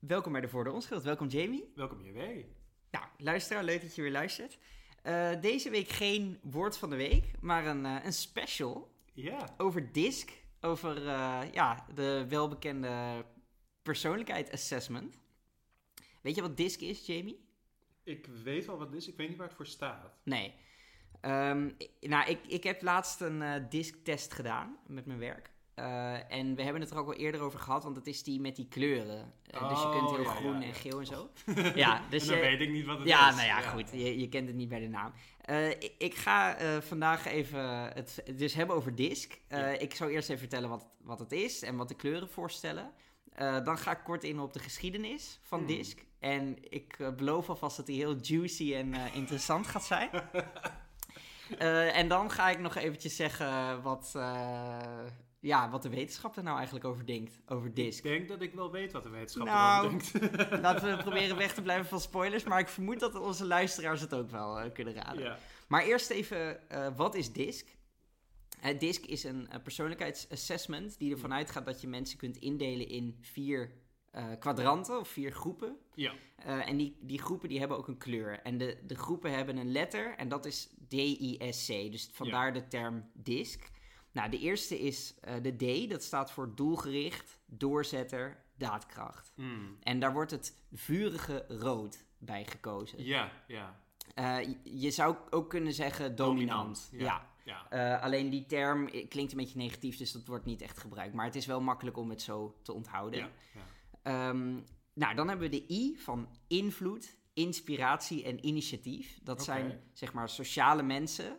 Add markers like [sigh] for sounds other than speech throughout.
Welkom bij de Voor de Onschuld. Welkom Jamie. Welkom JW. Nou, luisteraar, leuk dat je weer luistert. Eh, deze week geen woord van de week, maar een, eh, een special Ja, over DISC. Over eh, ja, de welbekende persoonlijkheid assessment. Weet je wat DISC is, Jamie? ik weet wel wat het is. Ik weet niet waar het voor staat. Nee. Ehm, nou, ik, ik heb laatst een DISC-test gedaan met mijn werk. Eh, en we hebben het er ook al eerder over gehad, want het is die met die kleuren. Eh, dus je Oh, kunt heel ja, groen ja, en ja. geel en zo. [laughs] ja, dus en dan je- weet ik niet wat het Ja, is. nou ja, goed. Je, je kent het niet bij de naam. Eh, ik, ik ga eh, vandaag even het dus hebben over DISC. Eh, Ja. Ik zal eerst even vertellen wat, wat het is en wat de kleuren voorstellen. Eh, dan ga ik kort in op de geschiedenis van Hmm. DISC. En ik eh, beloof alvast dat die heel juicy en eh, [laughs] interessant gaat zijn. Eh, en dan ga ik nog eventjes zeggen wat, eh, ja, wat de wetenschap er nou eigenlijk over denkt, over Ik DISC. denk dat ik wel weet wat de wetenschap Nou, erover denkt. [laughs] Laten we proberen weg te blijven van spoilers, maar ik vermoed dat onze luisteraars het ook wel eh, kunnen raden. Maar eerst even, eh, wat is DISC? Uh, DISC is een persoonlijkheidsassessment die ervan uitgaat dat je mensen kunt indelen in vier kwadranten of vier groepen. Ja. En die, die groepen die hebben ook een kleur. En de, de groepen hebben een letter en dat is D-I-S-C. Dus vandaar de term DISC. Nou, de eerste is eh, de D, dat staat voor doelgericht, doorzetter, daadkracht. Hmm. En daar wordt het vurige rood bij gekozen. Ja, ja. Eh, je- zou ook kunnen zeggen dominant. Dominant, ja. ja. Eh, alleen die term klinkt een beetje negatief, dus dat wordt niet echt gebruikt. Maar het is wel makkelijk om het zo te onthouden. ja, ja. Ehm, nou, dan hebben we de I van invloed, inspiratie en initiatief. Dat zijn zeg maar sociale mensen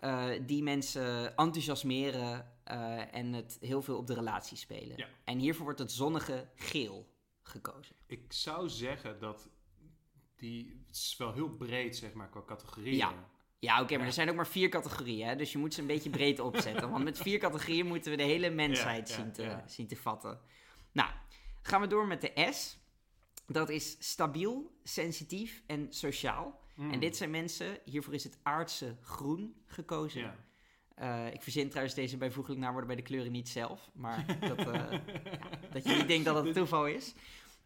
eh, die mensen enthousiasmeren eh, en het heel veel op de relatie spelen. Ja. En hiervoor wordt het zonnige geel gekozen. Ik zou zeggen dat die... Het is wel heel breed, zeg maar, qua categorieën. Ja. Ja, oké, maar Ja. er zijn ook maar vier categorieën, hè? dus je moet ze een beetje breed [laughs] opzetten. Want met vier categorieën moeten we de hele mensheid Ja, zien, te, zien te vatten. Nou, gaan we door met de S. Dat is stabiel, sensitief en sociaal. En dit zijn mensen, hiervoor is het aardse groen gekozen. Ja. Eh, ik verzin trouwens deze bijvoeglijk naamwoorden bij de kleuren niet zelf. Maar [laughs] dat, eh, ja, dat je niet denkt dat het [laughs] toeval is.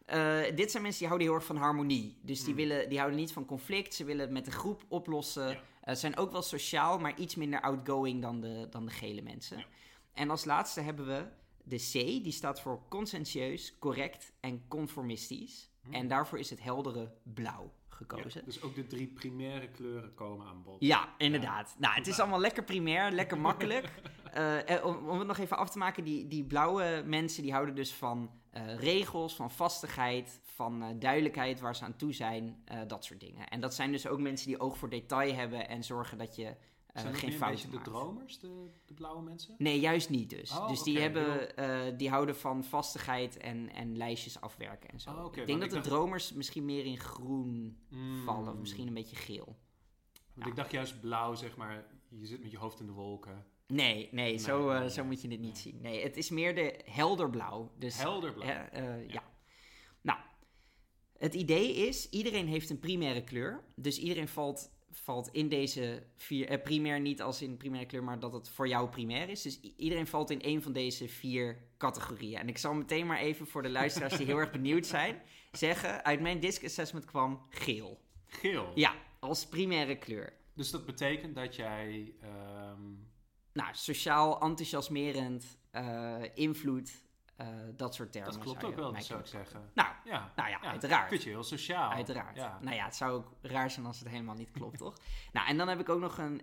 Eh, dit zijn mensen die houden heel erg van harmonie. Dus die, Hmm. willen, die houden niet van conflict. Ze willen het met de groep oplossen. Ja. Eh, zijn ook wel sociaal, maar iets minder outgoing dan de, dan de gele mensen. Ja. En als laatste hebben we de C. Die staat voor conscientieus, correct en conformistisch. Hmm. En daarvoor is het heldere blauw Ja, gekozen. Dus ook de drie primaire kleuren komen aan bod. Ja, inderdaad. Nou, het is allemaal lekker primair, lekker [laughs] makkelijk. Eh, eh, om, om het nog even af te maken, die, die blauwe mensen die houden dus van eh, regels, van vastigheid, van duidelijkheid waar ze aan toe zijn, dat soort dingen. En dat zijn dus ook mensen die oog voor detail hebben en zorgen dat je Zijn dat geen meer fouten de dromers, de, de blauwe mensen? Nee, juist niet dus. Oh, dus die, hebben, eh, die houden van vastigheid en, en lijstjes afwerken en zo. Oh, ik denk dat de dacht- dromers misschien meer in groen Hmm. vallen, of misschien een beetje geel. Want Ja. ik dacht juist blauw, zeg maar, je zit met je hoofd in de wolken. Nee, nee, zo, eh, nee, zo moet je dit niet zien. Nee, het is meer de helderblauw. Dus, Helderblauw. eh, ja. Ja. Nou, het idee is, iedereen heeft een primaire kleur. Dus iedereen valt, valt in deze vier... eh, primair niet als in primaire kleur, maar dat het voor jou primair is. Dus iedereen valt in een van deze vier categorieën. En ik zal meteen maar even voor de luisteraars die heel erg benieuwd zijn... zeggen, uit mijn disc assessment kwam geel. Geel. Ja, als primaire kleur. Dus dat betekent dat jij... ehm, Nou, sociaal, enthousiasmerend, eh, invloed, eh, dat soort termen. dat klopt ook wel, zou ik zeggen. Nou, Ja, nou ja, uiteraard. Vind je heel sociaal. Uiteraard. Ja. Nou ja, het zou ook raar zijn als het helemaal niet klopt, [laughs] toch? Nou, en dan heb ik ook nog een.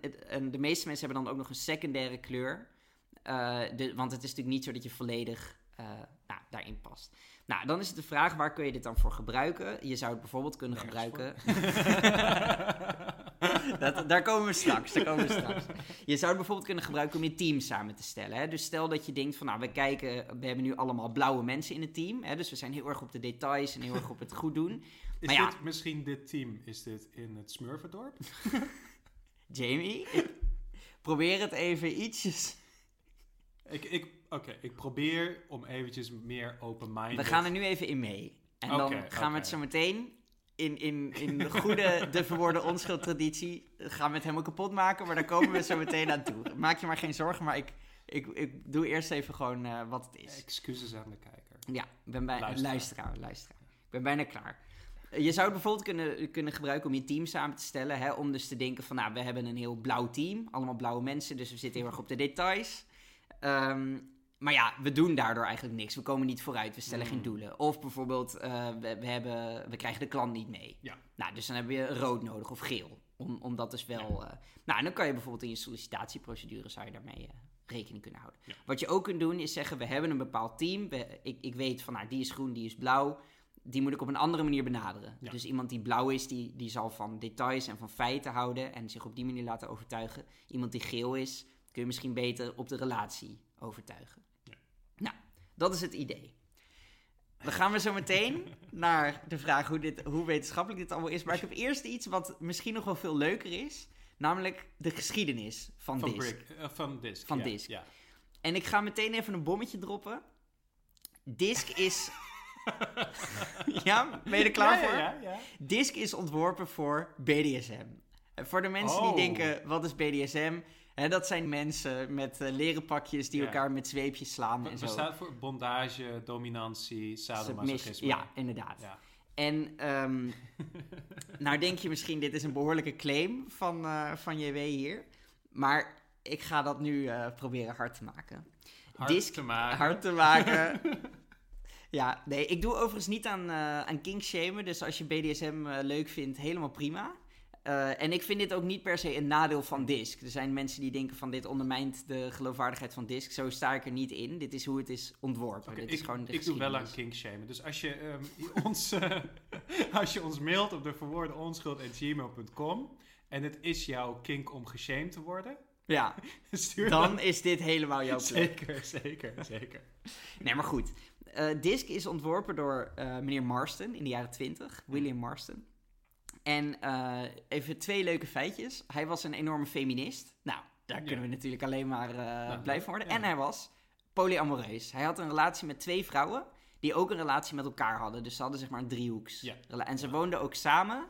De meeste mensen hebben dan ook nog een secundaire kleur. Eh, de, want het is natuurlijk niet zo dat je volledig eh, nou, daarin past. Nou, dan is het de vraag, waar kun je dit dan voor gebruiken? Je zou het bijvoorbeeld kunnen Nergens gebruiken... [laughs] [laughs] [laughs] dat, daar komen we straks, daar komen we straks. Je zou het bijvoorbeeld kunnen gebruiken om je team samen te stellen. Hè? Dus stel dat je denkt van, nou, we kijken... We hebben nu allemaal blauwe mensen in het team. Hè? Dus we zijn heel erg op de details en heel erg op het goed doen. Is Maar ja. dit misschien dit team, is dit in het Smurfendorp? [laughs] Jamie, probeer het even ietsjes. ik, ik, Oké, ik probeer om eventjes meer open-minded... We gaan er nu even in mee. En dan gaan we het zo meteen in, in, in de goede, de verwoorde onschuld-traditie... gaan we het helemaal kapot maken, maar daar komen we zo meteen aan toe. Maak je maar geen zorgen, maar ik, ik, ik doe eerst even gewoon eh, wat het is. Excuses aan de kijker. Ja, ik ben bij Luisteraar. luisteraar. luisteraar. ben bijna klaar. Eh, Je zou het bijvoorbeeld kunnen, kunnen gebruiken om je team samen te stellen. Hè? Om dus te denken van, nou, we hebben een heel blauw team. Allemaal blauwe mensen, dus we zitten heel erg op de details. Ehm, maar ja, we doen daardoor eigenlijk niks. We komen niet vooruit, we stellen Mm. geen doelen. Of bijvoorbeeld, eh, we, we, hebben, we krijgen de klant niet mee. Ja. Nou, dus dan hebben we rood nodig of geel. Om, om dat dus wel... eh, nou, en dan kan je bijvoorbeeld in je sollicitatieprocedure... zou je daarmee eh, rekening kunnen houden. Ja. Wat je ook kunt doen is zeggen, we hebben een bepaald team. We, ik, ik weet van, nou, die is groen, die is blauw. Die moet ik op een andere manier benaderen. Ja. Dus iemand die blauw is, die, die zal van details en van feiten houden... en zich op die manier laten overtuigen. Iemand die geel is, kun je misschien beter op de relatie overtuigen. Dat is het idee. Dan gaan we zo meteen naar de vraag hoe, dit, hoe wetenschappelijk dit allemaal is. Maar ik heb eerst iets wat misschien nog wel veel leuker is. Namelijk de geschiedenis van, Van, DISC. Brick, eh, van Disk. Van ja. Ja. En ik ga meteen even een bommetje droppen. DISC is... [laughs] ja, ben je er klaar Ja, voor? Ja, ja. DISC is ontworpen voor BDSM. En voor de mensen die Oh. denken, wat is BDSM? Hè, dat zijn mensen met eh, leren pakjes die Ja. elkaar met zweepjes slaan zo. staat voor bondage, dominantie, sadomasochisme. Ja, inderdaad. Ja. En ehm, [laughs] nou denk je misschien, dit is een behoorlijke claim van, eh, van JW hier. Maar ik ga dat nu eh, proberen hard te maken. Hard te maken. Hard te maken. [laughs] ja, nee, ik doe overigens niet aan, eh aan kinkshamen. Dus als je BDSM leuk vindt, helemaal prima. Eh, en ik vind dit ook niet per se een nadeel van DISC. Er zijn mensen die denken van dit ondermijnt de geloofwaardigheid van DISC. Zo sta ik er niet in. Dit is hoe het is ontworpen. Dit ik, is gewoon de ik doe wel aan kinkshamen. Dus als je, ehm, [laughs] ons, eh, als je ons mailt op de verwoorde onschuld.gmail.com en het is jouw kink om geshamed te worden, Ja, [laughs] stuur dan is dit helemaal jouw plek. Zeker, zeker, zeker. Nee, maar goed. Eh DISC is ontworpen door meneer Marston in de jaren 20, William Marston. En eh, even twee leuke feitjes. Hij was een enorme feminist. Nou, daar Ja. kunnen we natuurlijk alleen maar eh, blij van worden. ja. En hij was polyamoreus. Hij had een relatie met twee vrouwen die ook een relatie met elkaar hadden. Dus ze hadden zeg maar een driehoeks. Ja. En ze woonden ook samen.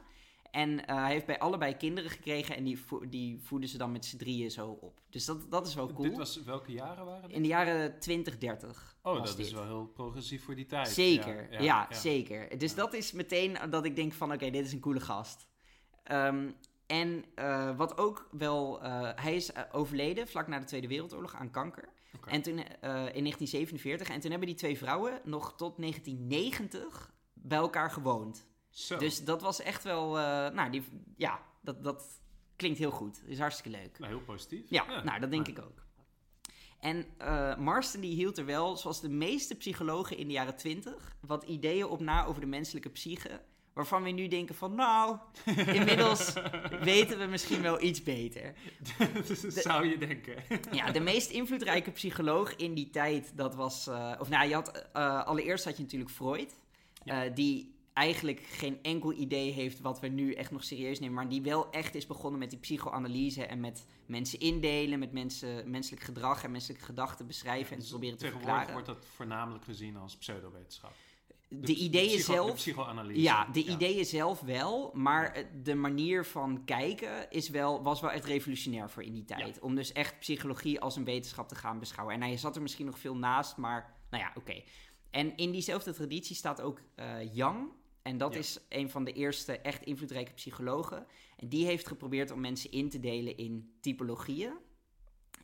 En eh, hij heeft bij allebei kinderen gekregen en die, vo- die voeden ze dan met z'n drieën zo op. Dus dat, dat is wel cool. Dit was, welke jaren waren dit? In de jaren 20, 30. oh, dat dit. is wel heel progressief voor die tijd. Zeker, ja, ja. zeker. Dus dat is meteen dat ik denk van, oké, dit is een coole gast. Ehm, en eh, wat ook wel, eh, hij is overleden vlak na de Tweede Wereldoorlog aan kanker. En toen, in 1947, en toen hebben die twee vrouwen nog tot 1990 bij elkaar gewoond. Zo. Dus dat was echt wel, eh, nou, die, ja, dat, dat klinkt heel goed. Is hartstikke leuk. Nou, heel positief. Ja, nou, dat denk ik ook. En eh Marston die hield er wel, zoals de meeste psychologen in de jaren twintig, wat ideeën op na over de menselijke psyche. Waarvan we nu denken van, nou, [laughs] inmiddels weten we misschien wel iets beter. [laughs] Dat zou je denken. [laughs] Ja, de meest invloedrijke psycholoog in die tijd, dat was... eh, of nou, je had, allereerst had je natuurlijk Freud. Ja. die eigenlijk geen enkel idee heeft wat we nu echt nog serieus nemen. Maar die wel echt is begonnen met die psychoanalyse en met mensen indelen, met mensen, menselijk gedrag en menselijke gedachten beschrijven en Dus te proberen te Tegenwoordig verklaren. wordt dat voornamelijk gezien als pseudowetenschap. De, ideeën psycho- zelf... De psychoanalyse. Ja, de ideeën zelf wel, maar de manier van kijken is wel, was wel echt revolutionair voor in die tijd. Om dus echt psychologie als een wetenschap te gaan beschouwen. En hij zat er misschien nog veel naast, maar nou ja, oké. En in diezelfde traditie staat ook eh Yang. En dat Ja. is een van de eerste echt invloedrijke psychologen. En die heeft geprobeerd om mensen in te delen in typologieën.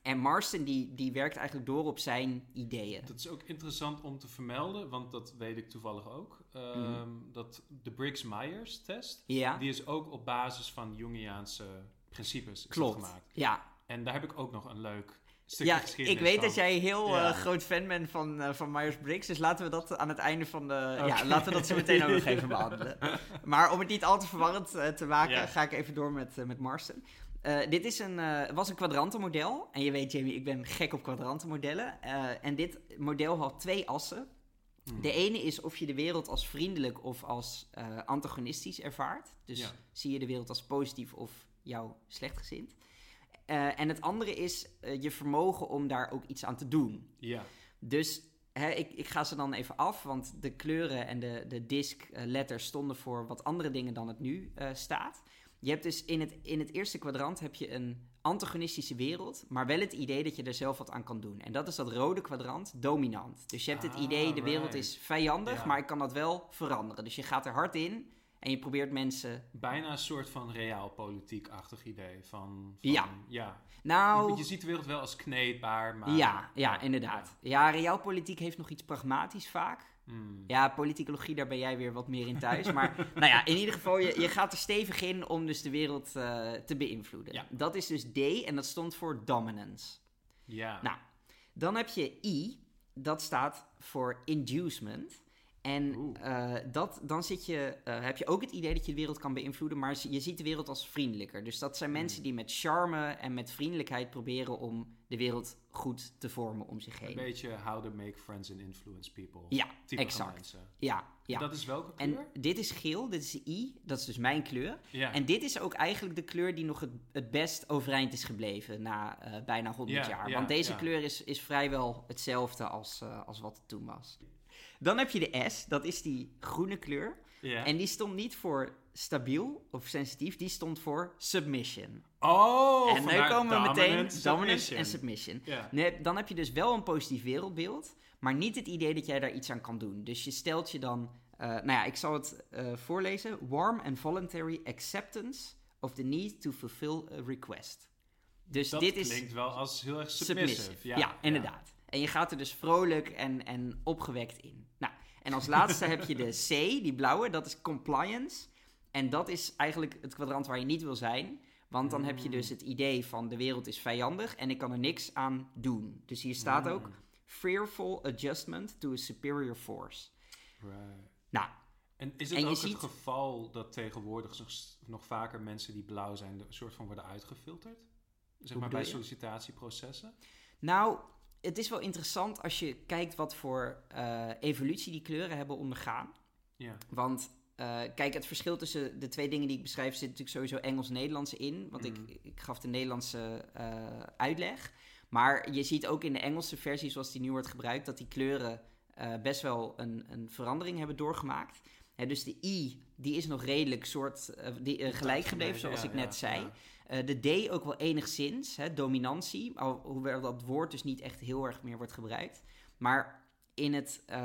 En Marston die, die werkt eigenlijk door op zijn ideeën. Dat is ook interessant om te vermelden, want dat weet ik toevallig ook. Ehm, Mhm. Dat de Briggs-Myers-test, Ja, die is ook op basis van Jungiaanse principes is dat klopt. gemaakt. Ja, En daar heb ik ook nog een leuk stukje Ja, ik weet van. dat jij heel Ja. eh, groot fan bent van, eh van Myers-Briggs. Dus laten we dat aan het einde van de... Ja, laten we dat zo meteen ook nog even [laughs] behandelen. Maar om het niet al te verwarrend eh, te maken, Ja. ga ik even door met, met Marston. Dit is een, was een kwadrantenmodel. En je weet, Jamie, ik ben gek op kwadrantenmodellen. En dit model had twee assen. Hmm. De ene is of je de wereld als vriendelijk of als antagonistisch ervaart. Dus zie je de wereld als positief of jou slechtgezind. Eh, en het andere is eh, je vermogen om daar ook iets aan te doen. Ja, Dus hè, ik, ik ga ze dan even af, want de kleuren en de, de disk eh, letters stonden voor wat andere dingen dan het nu staat. Je hebt dus in het, in het eerste kwadrant heb je een antagonistische wereld, maar wel het idee dat je er zelf wat aan kan doen. En dat is dat rode kwadrant, dominant. Dus je hebt het Ah, idee, de wereld right. is vijandig, Ja. maar ik kan dat wel veranderen. Dus je gaat er hard in en je probeert mensen... Bijna een soort van realpolitiek-achtig idee. Van, van, Ja. ja. Nou, Je, ziet de wereld wel als kneedbaar, maar... ja, ja, inderdaad. Ja, realpolitiek heeft nog iets pragmatisch vaak. Hmm. Ja, politicologie, daar ben jij weer wat meer in thuis. [laughs] Maar nou ja, in ieder geval, je, je gaat er stevig in om dus de wereld eh, te beïnvloeden. Ja. Dat is dus D en dat stond voor dominance. Ja. Nou, dan heb je I, dat staat voor inducement. En eh, dat, dan zit je, eh, heb je ook het idee dat je de wereld kan beïnvloeden, maar je ziet de wereld als vriendelijker. Dus dat zijn Hmm. mensen die met charme en met vriendelijkheid proberen om de wereld goed te vormen om zich Een heen. beetje how to make friends and influence people. Ja, type exact. Mensen. Ja, ja. Dat is welke En kleur? dit is geel, dit is de I, dat is dus mijn kleur. ja. En dit is ook eigenlijk de kleur die nog het, het best overeind is gebleven na eh, bijna 100 Ja, jaar. ja, Want deze kleur is, is vrijwel hetzelfde als, als wat het toen was. Dan heb je de S, dat is die groene kleur. ja. En die stond niet voor stabiel of sensitief, die stond voor submission. oh, en nu komen we meteen dominance en submission. submission. Ja. Nee, dan heb je dus wel een positief wereldbeeld, maar niet het idee dat jij daar iets aan kan doen. Dus je stelt je dan, eh, nou ja, ik zal het eh, voorlezen. Warm and voluntary acceptance of the need to fulfill a request. Dus Dat dit is klinkt wel als heel erg submissive. submissive. Ja, inderdaad. En je gaat er dus vrolijk en, en opgewekt in. Nou, en als laatste heb je de [laughs] C, die blauwe, dat is compliance. En dat is eigenlijk het kwadrant waar je niet wil zijn. Want dan heb je dus het idee van de wereld is vijandig en ik kan er niks aan doen. Dus hier staat Mm. ook fearful adjustment to a superior force. Right. Nou, En is het En ook ziet- het geval dat tegenwoordig nog, nog vaker mensen die blauw zijn, een soort van worden uitgefilterd? Zeg maar bij sollicitatieprocessen? nou, het is wel interessant als je kijkt wat voor eh, evolutie die kleuren hebben ondergaan. Ja. Want eh, kijk, het verschil tussen de twee dingen die ik beschrijf zit natuurlijk sowieso Engels-Nederlands in. Want ik, ik gaf de Nederlandse eh, uitleg. Maar je ziet ook in de Engelse versie zoals die nu wordt gebruikt, dat die kleuren best wel een, een verandering hebben doorgemaakt. Hè, dus de I, die is nog redelijk soort, die, gelijk gebleven, zoals Ja, ik net ja, zei. Eh, de D ook wel enigszins, hè, dominantie, al, hoewel dat woord dus niet echt heel erg meer wordt gebruikt. Maar in het, eh,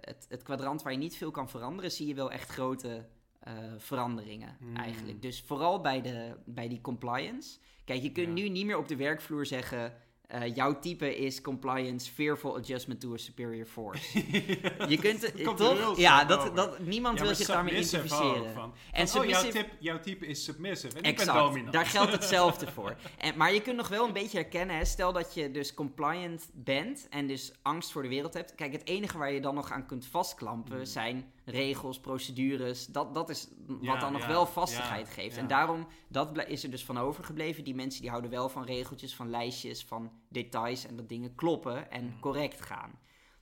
het, het kwadrant waar je niet veel kan veranderen, zie je wel echt grote eh, veranderingen Hmm. eigenlijk. Dus vooral bij, de, bij die compliance. Kijk, je kunt Ja. nu niet meer op de werkvloer zeggen... eh, jouw type is compliance, fearful adjustment to a superior force. [laughs] Je kunt er heel toch? Ja, dat, dat, niemand Ja, wil zich daarmee identificeren. Van, En van, oh, jouw, type, jouw type is submissive en ik ben Exact, dominant. daar geldt [laughs] hetzelfde voor. En, maar je kunt nog wel een beetje herkennen, hè, stel dat je dus compliant bent en dus angst voor de wereld hebt. Kijk, het enige waar je dan nog aan kunt vastklampen Hmm. zijn regels, procedures. Dat, dat is wat Ja, dan nog ja, wel vastigheid ja, geeft. En daarom, dat is er dus van overgebleven. Die mensen die houden wel van regeltjes, van lijstjes, van details en dat dingen kloppen en Hmm. correct gaan.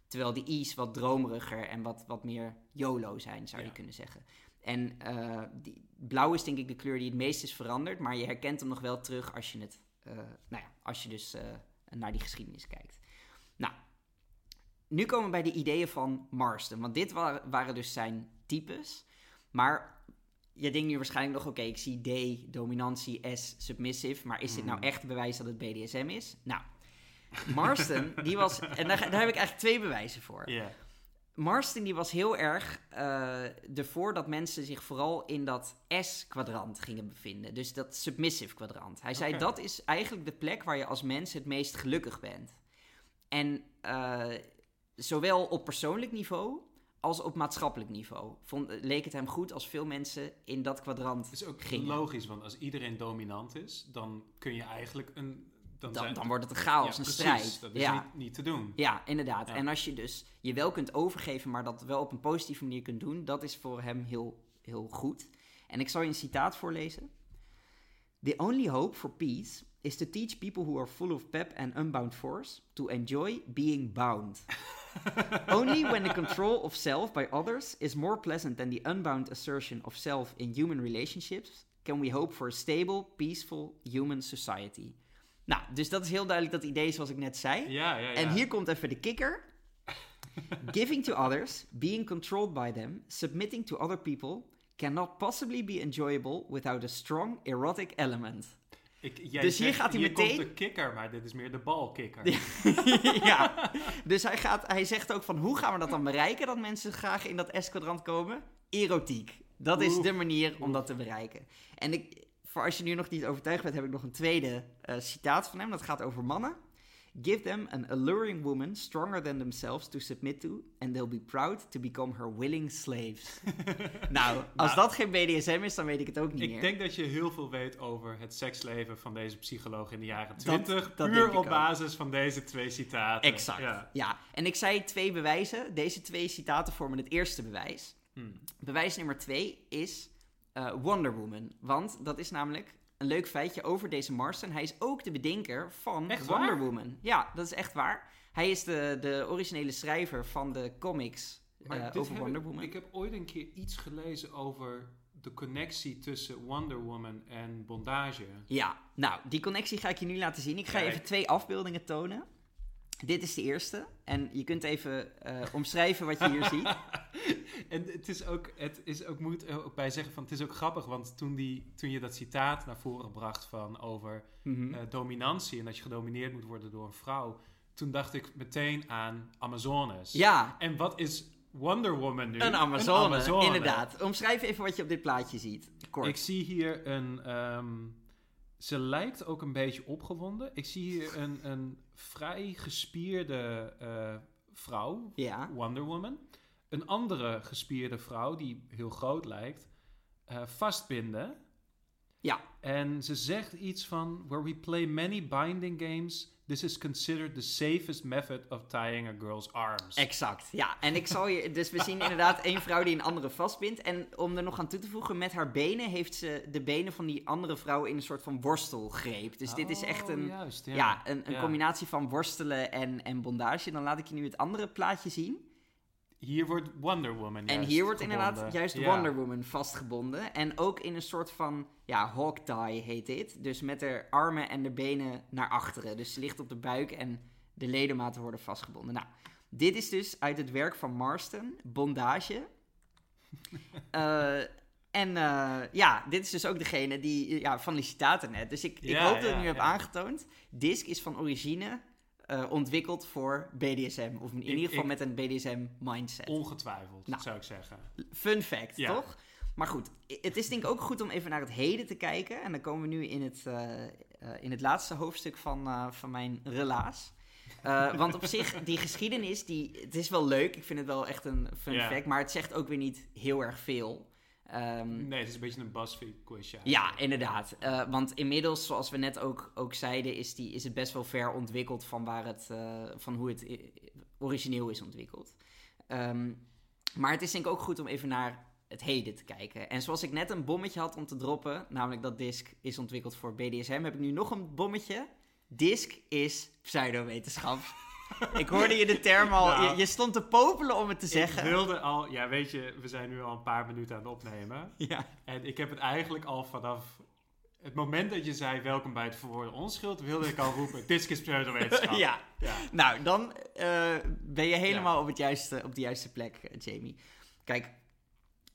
Terwijl die I's wat dromeriger en wat, wat meer YOLO zijn, zou je kunnen zeggen. En eh, die, blauw is denk ik de kleur die het meest is veranderd, maar je herkent hem nog wel terug als je, het, eh, nou ja, als je dus eh, naar die geschiedenis kijkt. Nu komen we bij de ideeën van Marston, want dit wa- waren dus zijn types. Maar je denkt nu waarschijnlijk nog, oké, ik zie D, dominantie, S, submissive, maar is dit nou Hmm. echt bewijs dat het BDSM is? Nou, Marston, [laughs] die was, en daar, daar heb ik eigenlijk twee bewijzen voor. Ja. Marston die was heel erg eh ervoor dat mensen zich vooral in dat S-kwadrant gingen bevinden. Dus dat submissive kwadrant. Hij zei dat is eigenlijk de plek waar je als mens het meest gelukkig bent. En eh, zowel op persoonlijk niveau als op maatschappelijk niveau vond, leek het hem goed als veel mensen in dat kwadrant Het is ook gingen. logisch, want als iedereen dominant is, dan kun je eigenlijk een... Dan, Dan, zijn, dan wordt het een chaos, Ja, een precies, strijd. Dat is ja. niet, niet te doen. Ja, inderdaad. Ja. En als je dus je wel kunt overgeven, maar dat wel op een positieve manier kunt doen, dat is voor hem heel, heel goed. En ik zal je een citaat voorlezen. The only hope for peace is to teach people who are full of pep and unbound force to enjoy being bound. [laughs] Only when the control of self by others is more pleasant than the unbound assertion of self in human relationships, can we hope for a stable, peaceful human society. Nou, dus dat is heel duidelijk dat idee zoals ik net zei. Ja, ja, ja. En hier komt even de kikker. [laughs] Giving to others, being controlled by them, submitting to other people cannot possibly be enjoyable without a strong erotic element. Ik, jij Dus hier gaat hij hier meteen- komt de kikker, maar dit is meer de balkikker. [laughs] ja, dus hij, gaat, hij zegt ook van hoe gaan we dat dan bereiken dat mensen graag in dat S-kwadrant komen? Erotiek. Dat is de manier om dat te bereiken. En ik, voor als je nu nog niet overtuigd bent, heb ik nog een tweede eh, citaat van hem. Dat gaat over mannen. Give them an alluring woman stronger than themselves to submit to, and they'll be proud to become her willing slaves. [laughs] nou, als Nou, dat geen BDSM is, dan weet ik het ook niet Ik meer. denk dat je heel veel weet over het seksleven van deze psycholoog in de jaren Dat- 20. dat puur ik op basis van deze twee citaten. Exact. Ja. Ja. en ik zei twee bewijzen. Deze twee citaten vormen het eerste bewijs. Hmm. Bewijs nummer twee is eh, Wonder Woman. Want dat is namelijk een leuk feitje over deze Marston. Hij is ook de bedenker van Echt Wonder waar? Woman. Ja, dat is echt waar. Hij is de, de originele schrijver van de comics eh, over Wonder Woman. Ik heb ooit een keer iets gelezen over de connectie tussen Wonder Woman en bondage. Ja, nou, die connectie ga ik je nu laten zien. Ik ga Kijk. even twee afbeeldingen tonen. Dit is de eerste. En je kunt even eh, omschrijven wat je hier ziet. [laughs] En het is ook, het is ook, moet er ook bij zeggen van, het is ook grappig, want toen, die, toen je dat citaat naar voren bracht van over Mhm. eh, dominantie en dat je gedomineerd moet worden door een vrouw, toen dacht ik meteen aan Amazones. Ja, En wat is Wonder Woman nu? een Amazone, Amazone. inderdaad. Omschrijf even wat je op dit plaatje ziet. Kort. Ik zie hier een. ehm, ze lijkt ook een beetje opgewonden. Ik zie hier een, een vrij gespierde eh, vrouw, Ja, Wonder Woman. Een andere gespierde vrouw, die heel groot lijkt, eh, vastbinden. Ja. En ze zegt iets van: Where we play many binding games, this is considered the safest method of tying a girl's arms. exact. Ja, en ik zal je... [laughs] Dus we zien inderdaad één vrouw die een andere vastbindt. En om er nog aan toe te voegen, met haar benen heeft ze de benen van die andere vrouw in een soort van worstelgreep. Dus dit is echt Oh, een... Juist, ja. Ja, een, een Ja. combinatie van worstelen en, en bondage. Dan laat ik je nu het andere plaatje zien. Hier wordt Wonder Woman. en hier wordt inderdaad juist Ja. Wonder Woman vastgebonden. En ook in een soort van, ja, hawk tie heet dit. Dus met de armen en de benen naar achteren. Dus ze ligt op de buik en de ledematen worden vastgebonden. Nou, dit is dus uit het werk van Marston, bondage. [laughs] Eh, en eh, ja, dit is dus ook degene die, ja, van die citaten net. Dus ik, ik Ja, hoop dat ik ja, nu heb aangetoond. Disc is van origine eh, ontwikkeld voor BDSM. Of in Ik- ieder geval ik- met een BDSM-mindset. Ongetwijfeld, Nou. zou ik zeggen. Fun fact, Ja. toch? Maar goed, het is denk ik ook goed om even naar het heden te kijken. En dan komen we nu in het, eh, eh, in het laatste hoofdstuk van, van mijn relaas. [laughs] Want op zich, die geschiedenis, die, het is wel leuk. Ik vind het wel echt een fun fact. Maar het zegt ook weer niet heel erg veel. Ehm, Nee, het is een beetje een BuzzFeed-quiz. Ja, ja, inderdaad. Eh, want inmiddels, zoals we net ook, ook zeiden, is, die, is het best wel ver ontwikkeld van, waar het, eh, van hoe het origineel is ontwikkeld. Ehm, maar het is denk ik ook goed om even naar het heden te kijken. En zoals ik net een bommetje had om te droppen, namelijk dat DISC is ontwikkeld voor BDSM, heb ik nu nog een bommetje. DISC is pseudowetenschap. [laughs] ik hoorde je de term al, Nou, je, je stond te popelen om het te zeggen. Ik wilde al, ja, weet je, we zijn nu al een paar minuten aan het opnemen. Ja. En ik heb het eigenlijk al vanaf het moment dat je zei welkom bij het verwoorden onschuld, wilde ik al roepen, [laughs] dit is pseudowetenschap. ja. ja. Nou, dan eh, ben je helemaal op, het juiste, op de juiste plek, eh, Jamie. Kijk,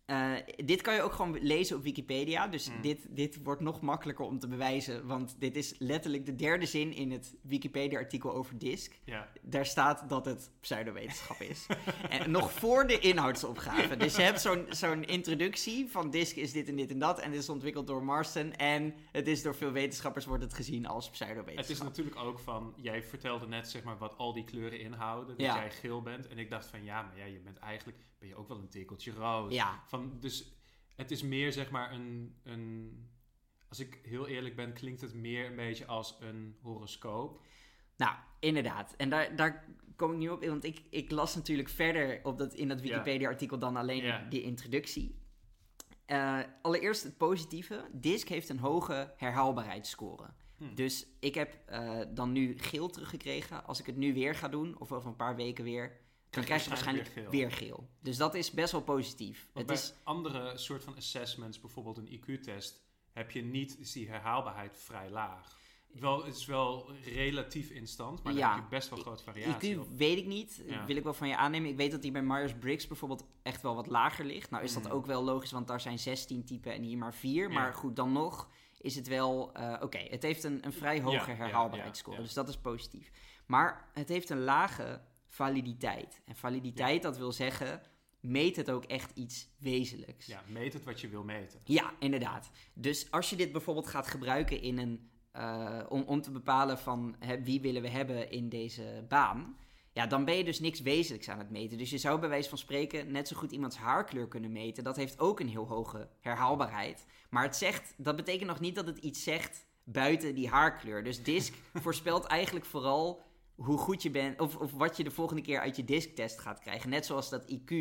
eh, dit kan je ook gewoon lezen op Wikipedia. Dus Mm. dit, dit wordt nog makkelijker om te bewijzen. Want dit is letterlijk de derde zin in het Wikipedia-artikel over DISC. Daar staat dat het pseudowetenschap is. [laughs] en nog voor de inhoudsopgave. Dus je hebt zo'n zo'n introductie van DISC is dit en dit en dat. En dit is ontwikkeld door Marston. En het is door veel wetenschappers wordt het gezien als pseudowetenschap. Het is natuurlijk ook van, jij vertelde net zeg maar wat al die kleuren inhouden, dat Ja. jij geel bent. En ik dacht van, ja, maar ja, je bent eigenlijk, ben je ook wel een tikkeltje rood. Ja, Van, dus het is meer zeg maar een, een, als ik heel eerlijk ben, klinkt het meer een beetje als een horoscoop. Nou, inderdaad. En daar, daar kom ik nu op, want ik, ik las natuurlijk verder op dat, in dat. Wikipedia-artikel dan alleen Ja. die introductie. Eh, allereerst het positieve. Disk heeft een hoge herhaalbaarheidsscore. Hm. Dus ik heb eh, dan nu geel teruggekregen. Als ik het nu weer ga doen, of over een paar weken weer, dan krijg je waarschijnlijk weer geel. Dus dat is best wel positief. Want Het bij is, andere soort van assessments, bijvoorbeeld een IQ-test, heb je niet, is die herhaalbaarheid vrij laag. Wel, het is wel relatief instant, maar Ja. dan heb je best wel grote variatie IQ op. weet ik niet. Ja. Wil ik wel van je aannemen. Ik weet dat die bij Myers-Briggs bijvoorbeeld echt wel wat lager ligt. Nou is dat Mm. ook wel logisch, want daar zijn 16 typen en hier maar 4. Ja. Maar goed, dan nog is het wel... eh, Oké, het heeft een, een vrij hoge herhaalbaarheidsscore. Dus dat is positief. Maar het heeft een lage validiteit. En validiteit, dat wil zeggen... Meet het ook echt iets wezenlijks. Ja, meet het wat je wil meten. Ja, inderdaad. Dus als je dit bijvoorbeeld gaat gebruiken in een, eh, om, om te bepalen van hè, wie willen we hebben in deze baan, ja, dan ben je dus niks wezenlijks aan het meten. Dus je zou bij wijze van spreken net zo goed iemands haarkleur kunnen meten. Dat heeft ook een heel hoge herhaalbaarheid. Maar het zegt, dat betekent nog niet dat het iets zegt buiten die haarkleur. Dus DISC [laughs] voorspelt eigenlijk vooral hoe goed je bent, of, of wat je de volgende keer uit je DISC-test gaat krijgen. Net zoals dat IQ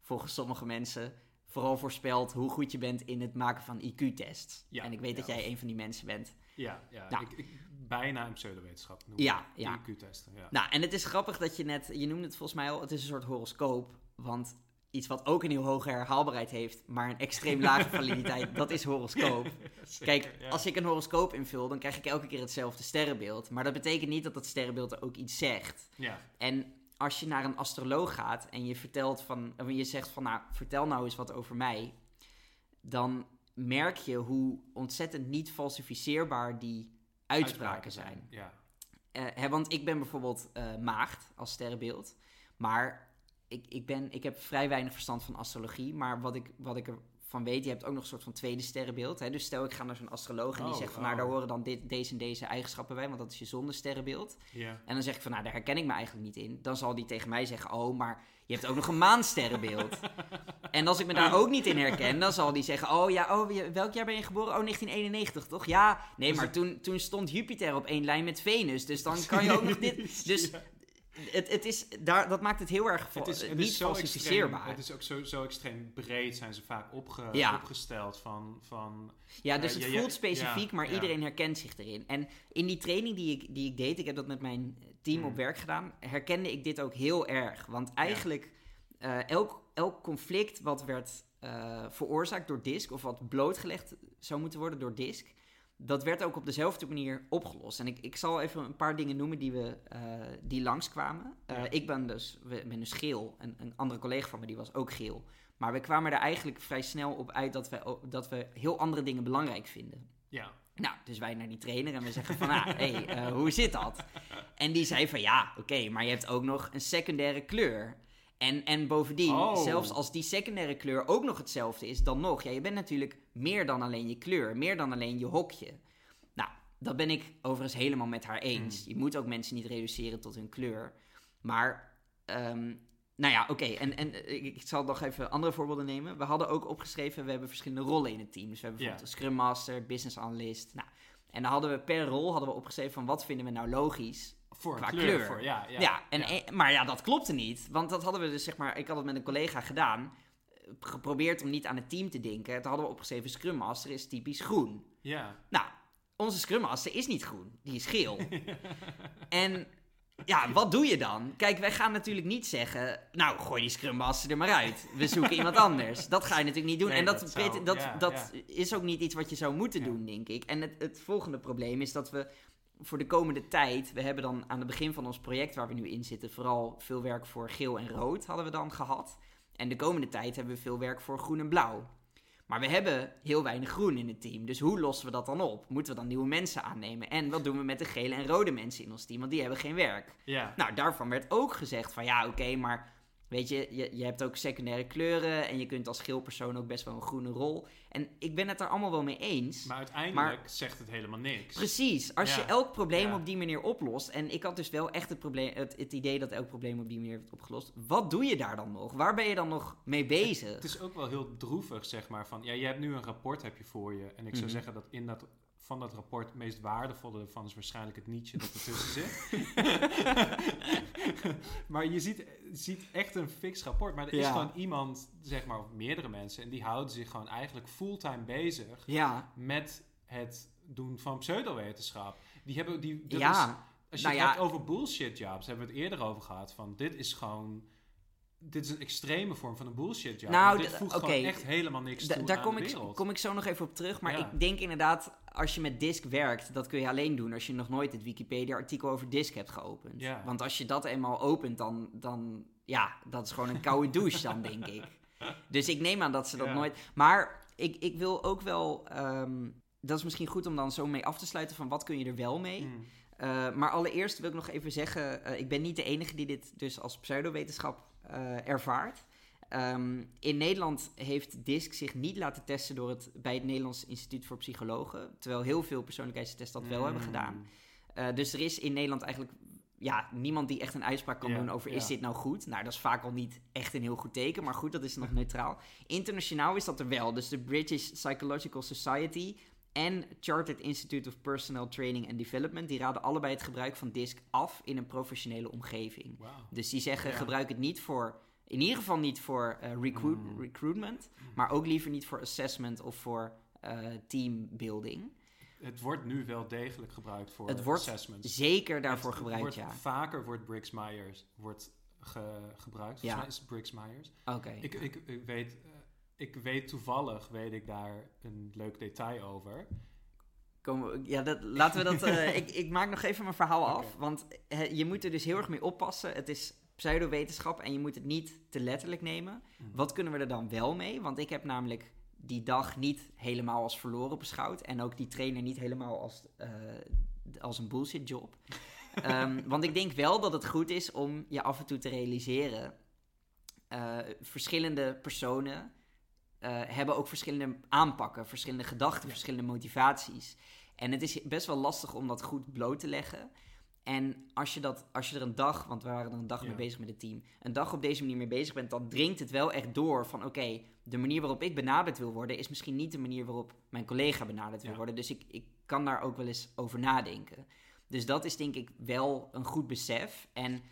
volgens sommige mensen vooral voorspelt hoe goed je bent in het maken van IQ-tests. Ja, en ik weet dat jij een van die mensen bent. Ja, ja Nou. ik, ik, bijna een pseudowetenschap noemen. Ja, ja. IQ-testen, ja. Nou, en het is grappig dat je net, je noemde het volgens mij al, het is een soort horoscoop. Want iets wat ook een heel hoge herhaalbaarheid heeft, maar een extreem lage [laughs] validiteit, dat is horoscoop. Zeker, Kijk, ja. als ik een horoscoop invul, dan krijg ik elke keer hetzelfde sterrenbeeld. Maar dat betekent niet dat dat sterrenbeeld er ook iets zegt. Ja, En als je naar een astroloog gaat en je vertelt van, of je zegt van, nou, vertel nou eens wat over mij, dan merk je hoe ontzettend niet falsificeerbaar die uitspraken zijn. Ja, Eh, hè, want ik ben bijvoorbeeld eh, maagd als sterrenbeeld. Maar ik, ik, ben, ik heb vrij weinig verstand van astrologie. Maar wat ik, wat ik ervan weet, je hebt ook nog een soort van tweede sterrenbeeld. Hè? Dus stel ik ga naar zo'n astroloog en die Oh, zegt van... nou, daar oh. horen dan dit, deze en deze eigenschappen bij. Want dat is je zonnesterrenbeeld. ja. En dan zeg ik van, nou, daar herken ik me eigenlijk niet in. Dan zal die tegen mij zeggen, oh, maar je hebt ook nog een maansterrenbeeld. [laughs] en als ik me daar ook niet in herken, dan zal die zeggen, oh ja, oh, welk jaar ben je geboren? Oh, 1991, toch? Ja, nee, Dus maar toen, toen stond Jupiter op één lijn met Venus. Dus dan kan je ook nog dit... [laughs] Dus het, het is, daar, dat maakt het heel erg Het is, het niet is zo extreem, het is ook zo, zo extreem breed zijn ze vaak opge, Ja. opgesteld van, van Ja, dus het ja, voelt specifiek, ja, maar iedereen herkent zich erin. En in die training die ik, die ik deed, ik heb dat met mijn team Mm. op werk gedaan, herkende ik dit ook heel erg. Want eigenlijk, eh, elk, elk conflict wat werd eh, veroorzaakt door DISC, of wat blootgelegd zou moeten worden door DISC, dat werd ook op dezelfde manier opgelost. En ik, ik zal even een paar dingen noemen die, we, eh, die langskwamen. Ja. Ik ben dus, ben dus geel. En een andere collega van me die was ook geel. Maar we kwamen er eigenlijk vrij snel op uit dat we, dat we heel andere dingen belangrijk vinden. ja, Nou, dus wij naar die trainer en we zeggen van, ah, hey, eh, hoe zit dat? En die zei van, ja, oké, maar je hebt ook nog een secundaire kleur. En, en bovendien, Oh. zelfs als die secundaire kleur ook nog hetzelfde is, dan nog. Ja, je bent natuurlijk meer dan alleen je kleur, meer dan alleen je hokje. Nou, dat ben ik overigens helemaal met haar eens. Je moet ook mensen niet reduceren tot hun kleur. Maar, ehm, nou ja, oké. En, en eh, ik, ik zal nog even andere voorbeelden nemen. We hadden ook opgeschreven, we hebben verschillende rollen in het team. Dus we hebben bijvoorbeeld een Scrum Master, Business Analyst. Nou, en dan hadden we per rol hadden we opgeschreven van wat vinden we nou logisch. Voor Qua kleur. kleur. Voor, ja, ja, Ja, en, ja. en- maar ja, dat klopte niet. Want dat hadden we dus, zeg maar, ik had het met een collega gedaan. Geprobeerd om niet aan het team te denken. Toen hadden we opgeschreven, Scrum Master is typisch groen. ja. Nou, onze Scrum Master is niet groen. Die is geel. [laughs] en ja, wat doe je dan? Kijk, wij gaan natuurlijk niet zeggen... Nou, gooi die Scrum Master er maar uit. We zoeken iemand [laughs] anders. Dat ga je natuurlijk niet doen. Nee, en dat, dat zou- dat, ja, dat is ook niet iets wat je zou moeten Ja. doen, denk ik. En het, het volgende probleem is dat we voor de komende tijd... We hebben dan aan het begin van ons project waar we nu in zitten... vooral veel werk voor geel en rood hadden we dan gehad. En de komende tijd hebben we veel werk voor groen en blauw. Maar we hebben heel weinig groen in het team. Dus hoe lossen we dat dan op? Moeten we dan nieuwe mensen aannemen? En wat doen we met de gele en rode mensen in ons team? Want die hebben geen werk. ja. Nou, daarvan werd ook gezegd van ja, oké, maar weet je, je, je hebt ook secundaire kleuren en je kunt als geel persoon ook best wel een groene rol. En ik ben het er allemaal wel mee eens. Maar uiteindelijk zegt het helemaal niks. Precies, als je elk probleem Ja. op die manier oplost. En ik had dus wel echt het, probleem, het, het idee dat elk probleem op die manier wordt opgelost. Wat doe je daar dan nog? Waar ben je dan nog mee bezig? Het is ook wel heel droevig, zeg maar. Van, ja, je hebt nu een rapport heb je voor je. En ik zou Mhm. zeggen dat in dat, van dat rapport het meest waardevolle ervan is waarschijnlijk het nietje dat ertussen zit. [laughs] maar je ziet, ziet echt een fix rapport. Maar er is Ja. gewoon iemand, zeg maar, of meerdere mensen. En die houden zich gewoon eigenlijk fulltime bezig Ja, met het doen van pseudowetenschap. Die hebben die. dat is- ja. als je nou het ja. hebt over bullshit jobs, hebben we het eerder over gehad. Van dit is gewoon dit is een extreme vorm van een bullshit job. Nou, dit voegt gewoon echt helemaal niks toe daar aan kom de kom ik zo nog even op terug. Maar Ja. ik denk inderdaad, als je met disk werkt, dat kun je alleen doen als je nog nooit het Wikipedia-artikel over disk hebt geopend. Ja. Want als je dat eenmaal opent, dan, dan, ja, dat is gewoon een koude [laughs] douche dan, denk ik. Dus ik neem aan dat ze dat Ja. nooit... Maar ik, ik wil ook wel... ehm, dat is misschien goed om dan zo mee af te sluiten van wat kun je er wel mee. Mm. Uh, maar allereerst wil ik nog even zeggen, uh, ik ben niet de enige die dit dus als pseudowetenschap uh, ervaart. Um, in Nederland heeft DISC zich niet laten testen door het, bij het Nederlands Instituut voor Psychologen, terwijl heel veel persoonlijkheidstests dat wel Mm. hebben gedaan. Uh, dus er is in Nederland eigenlijk ja, niemand die echt een uitspraak kan doen over is dit nou goed. Nou, dat is vaak al niet echt een heel goed teken, maar goed, dat is nog [laughs] neutraal. Internationaal is dat er wel. Dus de British Psychological Society en Chartered Institute of Personnel Training and Development, die raden allebei het gebruik van DISC af in een professionele omgeving. Dus die zeggen, gebruik het niet voor, in ieder geval niet voor eh, recruit, Mm. recruitment, maar ook liever niet voor assessment of voor eh, teambuilding. Het wordt nu wel degelijk gebruikt voor Het wordt assessments. Zeker daarvoor Het gebruikt, wordt, ja. Vaker wordt Briggs Myers wordt ge- gebruikt. Volgens Ja. mij is Briggs Myers. Oké. Ik, ik, ik, weet, eh, ik weet toevallig, weet ik daar een leuk detail over. Kom, ja, dat, laten we dat. [laughs] ik, ik maak nog even mijn verhaal af. Want je moet er dus heel erg mee oppassen. Het is pseudowetenschap en je moet het niet te letterlijk nemen. Mhm. Wat kunnen we er dan wel mee? Want ik heb namelijk die dag niet helemaal als verloren beschouwd. En ook die trainer niet helemaal als, eh, als een bullshit job. [laughs] Ehm, want ik denk wel dat het goed is om je af en toe te realiseren. eh, verschillende personen eh, hebben ook verschillende aanpakken, verschillende gedachten, Ja. verschillende motivaties. En het is best wel lastig om dat goed bloot te leggen. En als je, dat, als je er een dag, want we waren er een dag Ja. mee bezig met het team, een dag op deze manier mee bezig bent, dan dringt het wel echt door van oké, de manier waarop ik benaderd wil worden, is misschien niet de manier waarop mijn collega benaderd wil Ja. worden. Dus ik, ik kan daar ook wel eens over nadenken. Dus dat is denk ik wel een goed besef. En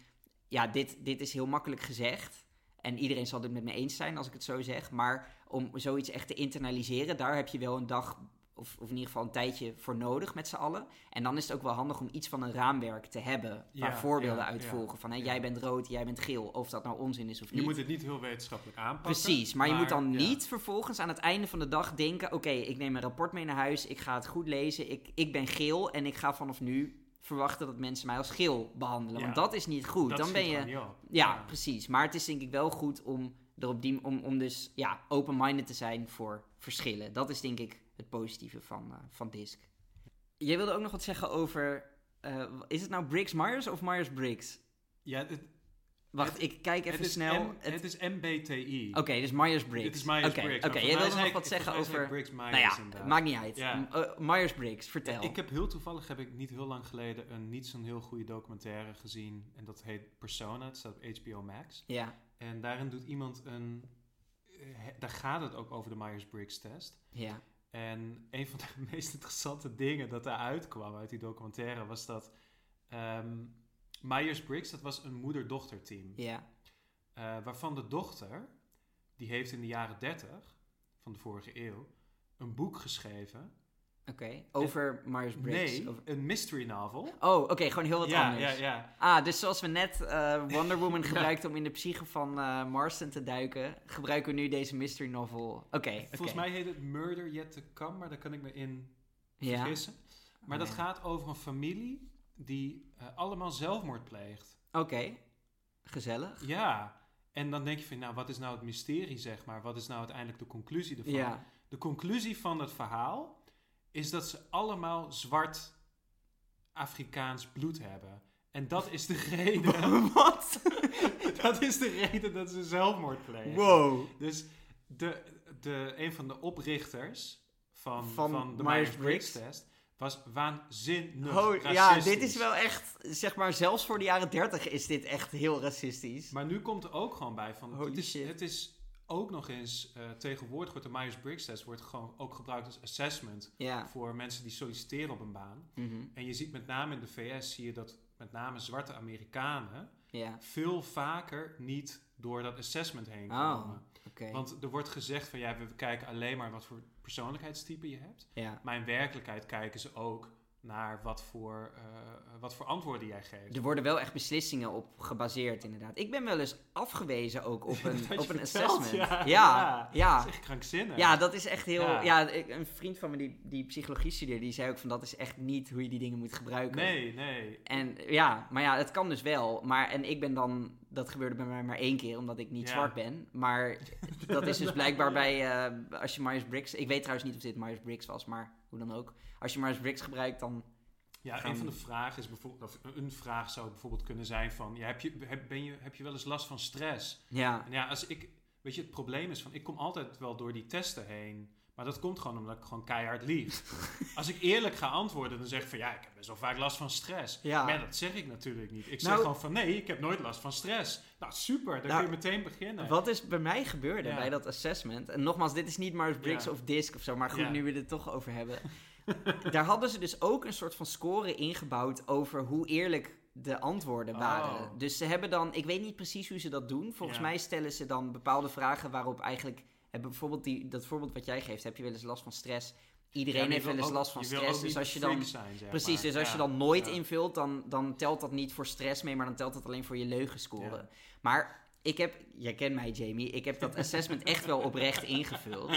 ja, dit, dit is heel makkelijk gezegd. En iedereen zal het met me eens zijn als ik het zo zeg. Maar om zoiets echt te internaliseren, daar heb je wel een dag of, of in ieder geval een tijdje voor nodig met z'n allen. En dan is het ook wel handig om iets van een raamwerk te hebben waar Ja, voorbeelden ja, uit ja, volgen. Van jij bent rood, jij bent geel. Of dat nou onzin is of Je niet. moet het niet heel wetenschappelijk aanpakken. Precies, maar, je moet dan niet vervolgens aan het einde van de dag denken: oké, ik neem een rapport mee naar huis, ik ga het goed lezen, ik, ik ben geel en ik ga vanaf nu verwachten dat mensen mij als geel behandelen. Want dat is niet goed. Dat dan ben je. Ja, precies. Maar het is denk ik wel goed om, er op die, om, om dus ja, open-minded te zijn voor verschillen. Dat is denk ik het positieve van, eh, van DISC. Jij wilde ook nog wat zeggen over... eh, is het nou Briggs Myers of Myers Briggs? Ja, het, Wacht, Het- ik kijk even het snel. M- Het- het is MBTI. Oké, dus Myers Briggs. Dit is Myers Oké, Briggs. Oké, maar jij wilde nog wat zeggen over... Briggs Nou Myers ja, inderdaad. maakt niet uit. Ja. Eh, Myers Briggs, vertel. Ik heb heel toevallig heb ik niet heel lang geleden een niet zo'n heel goede documentaire gezien. En dat heet Persona. Het staat op HBO Max. Ja, En daarin doet iemand een. Daar gaat het ook over de Myers-Briggs test. ja. En een van de [laughs] meest interessante dingen dat daaruit kwam uit die documentaire was dat. ehm, Myers-Briggs, dat was een moeder-dochter team. Ja, Eh, waarvan de dochter, die heeft in de jaren 30 van de vorige eeuw een boek geschreven. Oké. Over Myers Briggs. Nee, Over- een mystery novel. Oh, oké, gewoon heel wat ja, anders. ja, ja. Ah, dus zoals we net eh, [laughs] Wonder Woman gebruikten om in de psyche van eh, Marston te duiken, gebruiken we nu deze mystery novel. Oké, Volgens mij heet het Murder Yet to Come, maar daar kan ik me in Ja. vergissen. Maar dat gaat over een familie die eh, allemaal zelfmoord pleegt. Oké, gezellig. Ja, en dan denk je van, nou, wat is nou het mysterie, zeg maar? Wat is nou uiteindelijk de conclusie ervan? Ja. De conclusie van het verhaal is dat ze allemaal zwart Afrikaans bloed hebben. En dat is de [laughs] reden. Wat? [laughs] dat is de reden dat ze zelfmoord plegen. Wow. Dus de, de, een van de oprichters van, Van van, de Myers-Briggs. Myers-Briggs-test was waanzinnig Oh, ja, dit is wel echt, zeg maar, zelfs voor de jaren 30 is dit echt heel racistisch. Maar nu komt er ook gewoon bij van... Holy het, is, shit. het is ook nog eens... eh, tegenwoordig wordt de Myers-Briggs-test wordt gewoon ook gebruikt als assessment... Voor mensen die solliciteren op een baan. Mhm. En je ziet met name in de VS... zie je dat met name zwarte Amerikanen... Veel vaker niet door dat assessment heen Oh. komen. Want er wordt gezegd van... ja, we kijken alleen maar wat voor persoonlijkheidstype je hebt... Ja, Maar in werkelijkheid kijken ze ook naar wat voor, eh, wat voor antwoorden jij geeft. Er worden wel echt beslissingen op gebaseerd, inderdaad. Ik ben wel eens afgewezen ook op [laughs] een, op een assessment. ja. Ja, Ja. ja. Dat is echt krankzinnig. Ja, dat is echt heel... Ja. Een vriend van me die, die psychologie studeerde, die zei ook van dat is echt niet hoe je die dingen moet gebruiken. Nee, nee. En ja, maar ja, het kan dus wel. Maar, en ik ben dan, dat gebeurde bij mij maar één keer, omdat ik niet zwart ben. Maar [laughs] dat is dus blijkbaar bij, eh, als je Myers-Briggs, ik weet trouwens niet of dit Myers-Briggs was, maar hoe dan ook. Als je Myers-Briggs gebruikt, dan, Ja, Gaan een van de vragen is bijvoorbeeld, of een vraag zou bijvoorbeeld kunnen zijn van, ja, heb, je, heb, ben je, heb je wel eens last van stress? ja, En ja, als ik, weet je, het probleem is van, ik kom altijd wel door die testen heen, maar dat komt gewoon omdat ik gewoon keihard lieg. [laughs] als ik eerlijk ga antwoorden, dan zeg ik van, ja, ik heb best wel vaak last van stress. Ja. Maar dat zeg ik natuurlijk niet. Ik zeg Nou- gewoon van, nee, ik heb nooit last van stress. Nou, super, dan Nou, kun je meteen beginnen. Wat is bij mij gebeurde Ja. bij dat assessment, en nogmaals, dit is niet Myers-Briggs Ja. of DISC of zo, maar goed, nu we het toch over hebben. [laughs] Daar hadden ze dus ook een soort van score ingebouwd over hoe eerlijk de antwoorden Oh. waren. Dus ze hebben dan, ik weet niet precies hoe ze dat doen. Volgens mij stellen ze dan bepaalde vragen waarop eigenlijk, hebben bijvoorbeeld die, dat voorbeeld wat jij geeft, heb je wel eens last van stress? Iedereen Ja, heeft wel eens last van stress, dus niet als je dan... freak zijn, zeg Precies, maar. dus als Ja, je dan nooit ja. invult, dan, dan telt dat niet voor stress mee, maar dan telt dat alleen voor je leugenscore. Maar ik heb, jij kent mij Jamie, ik heb dat [laughs] assessment echt wel oprecht ingevuld.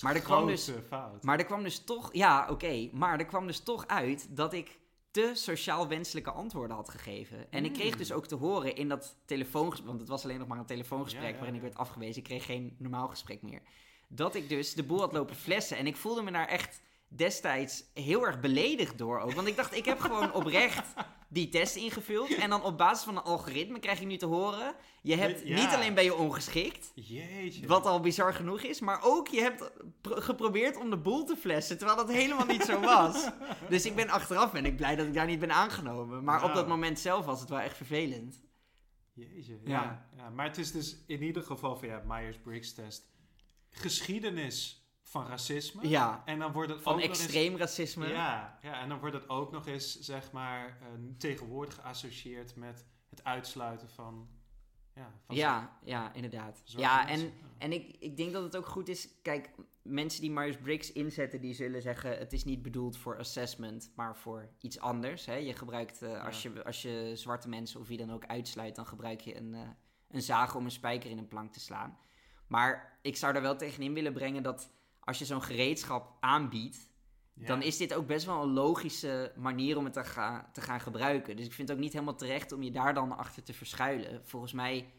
Maar er kwam dus- fout. Maar er kwam dus toch, ja oké, maar er kwam dus toch uit dat ik te sociaal wenselijke antwoorden had gegeven. En ik kreeg Mm. dus ook te horen in dat telefoongesprek, want het was alleen nog maar een telefoongesprek Ja, ja, waarin ik werd afgewezen. Ik kreeg geen normaal gesprek meer. Dat ik dus de boel had lopen flessen. En ik voelde me daar echt destijds heel erg beledigd door ook. Want ik dacht, ik heb gewoon oprecht die test ingevuld. En dan op basis van een algoritme krijg je nu te horen... je hebt Ja. niet alleen ben je ongeschikt... Jeetje. Wat al bizar genoeg is, maar ook je hebt pro- geprobeerd om de boel te flessen, terwijl dat helemaal niet zo was. Dus ik ben achteraf ben ik blij dat ik daar niet ben aangenomen. Maar op dat moment zelf was het wel echt vervelend. Jeetje, Ja. ja. ja. Maar het is dus in ieder geval van ja, Myers-Briggs test. Geschiedenis van racisme. Ja, En dan wordt het van ook nog eens- extreem racisme. Ja, ja, en dan wordt het ook nog eens, zeg maar, eh, tegenwoordig geassocieerd met het uitsluiten van... Ja, van Ja, ja, inderdaad. Ja, en, en ik, ik denk dat het ook goed is. Kijk, mensen die Myers-Briggs inzetten, die zullen zeggen: het is niet bedoeld voor assessment, maar voor iets anders. Hè? Je gebruikt, eh, als, Ja. je, als je zwarte mensen of wie dan ook uitsluit, dan gebruik je een, eh, een zaag om een spijker in een plank te slaan. Maar ik zou daar wel tegenin willen brengen dat als je zo'n gereedschap aanbiedt, Ja. dan is dit ook best wel een logische manier om het te, gaan te gaan gebruiken. Dus ik vind het ook niet helemaal terecht om je daar dan achter te verschuilen. Volgens mij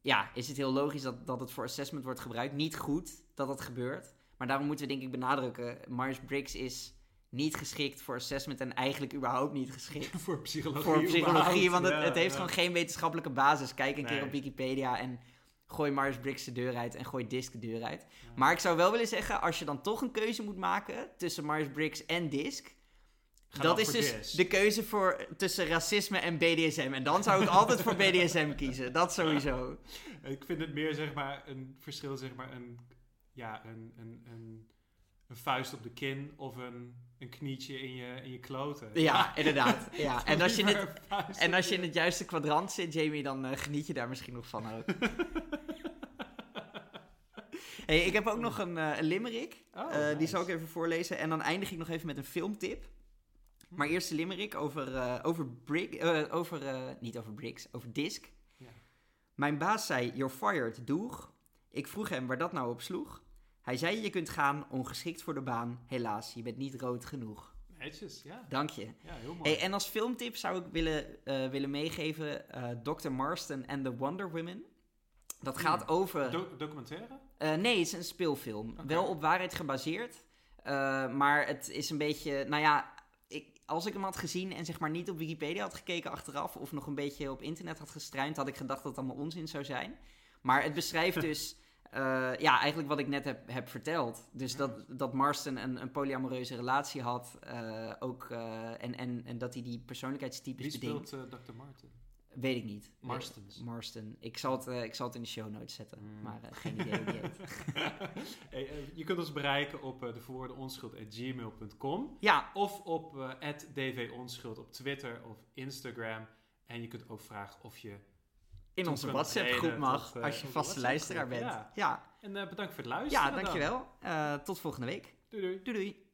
ja, is het heel logisch dat, dat het voor assessment wordt gebruikt. Niet goed dat dat gebeurt. Maar daarom moeten we denk ik benadrukken... Myers-Briggs is niet geschikt voor assessment... en eigenlijk überhaupt niet geschikt [laughs] voor psychologie. voor psychologie. Want het, Ja, het heeft ja. gewoon geen wetenschappelijke basis. Kijk een keer op Wikipedia en gooi Myers-Briggs de deur uit... en gooi DISC de deur uit. Ja. Maar ik zou wel willen zeggen... als je dan toch een keuze moet maken tussen Myers-Briggs en DISC... Ga dat is dus DISC. de keuze voor, tussen racisme en BDSM. En dan zou ik altijd voor BDSM kiezen. Dat sowieso. Ik vind het meer, zeg maar, een verschil, zeg maar, een, ja, een, een, een, een vuist op de kin of een, een knietje in je, in je kloten. Ja, [laughs] inderdaad. Ja. En, als je in het, en als je in het juiste kwadrant zit, Jamie, dan eh, geniet je daar misschien nog van ook. [laughs] hey, ik heb ook nog een, een limerick. Oh, Eh, Die zal ik even voorlezen. En dan eindig ik nog even met een filmtip. Maar eerst de limerick over, over, Brig, eh, over niet over Briggs, over Disc. Ja. Mijn baas zei, you're fired, doeg. Ik vroeg hem waar dat nou op sloeg. Hij zei, je kunt gaan, ongeschikt voor de baan. Helaas, je bent niet rood genoeg. Netjes, ja. Dank je. Ja, heel mooi. Hey, en als filmtip zou ik willen, eh, willen meegeven eh Dr. Marston en the Wonder Women. Dat gaat Hmm. over... Do- documentaire? Eh, nee, het is een speelfilm. Wel op waarheid gebaseerd. Maar het is een beetje... Nou ja, ik, als ik hem had gezien en zeg maar niet op Wikipedia had gekeken achteraf... of nog een beetje op internet had gestruind... had ik gedacht dat het allemaal onzin zou zijn. Maar het beschrijft [laughs] dus... eh, ja, eigenlijk wat ik net heb, heb verteld. Dus dat, dat Marston een, een polyamoreuze relatie had. eh, ook, eh, en, en, en dat hij die persoonlijkheidstypes Wie speelt Dr. Martin? Weet ik niet. Marstons. Eh, Marston. Ik zal, het, ik zal het in de show notes zetten. Mm. Maar geen idee heet. [laughs] hey, je kunt ons bereiken op de verwoorde onschuld.gmail.com Ja, of op @dvonschuld op Twitter of Instagram. En je kunt ook vragen of je... in onze kunt WhatsApp groep treden mag, tot, eh, als je vaste luisteraar bent. WhatsApp-groep. Ja, En eh, bedankt voor het luisteren. ja dan. dankjewel. Eh tot volgende week. Doei doei. Doei doei.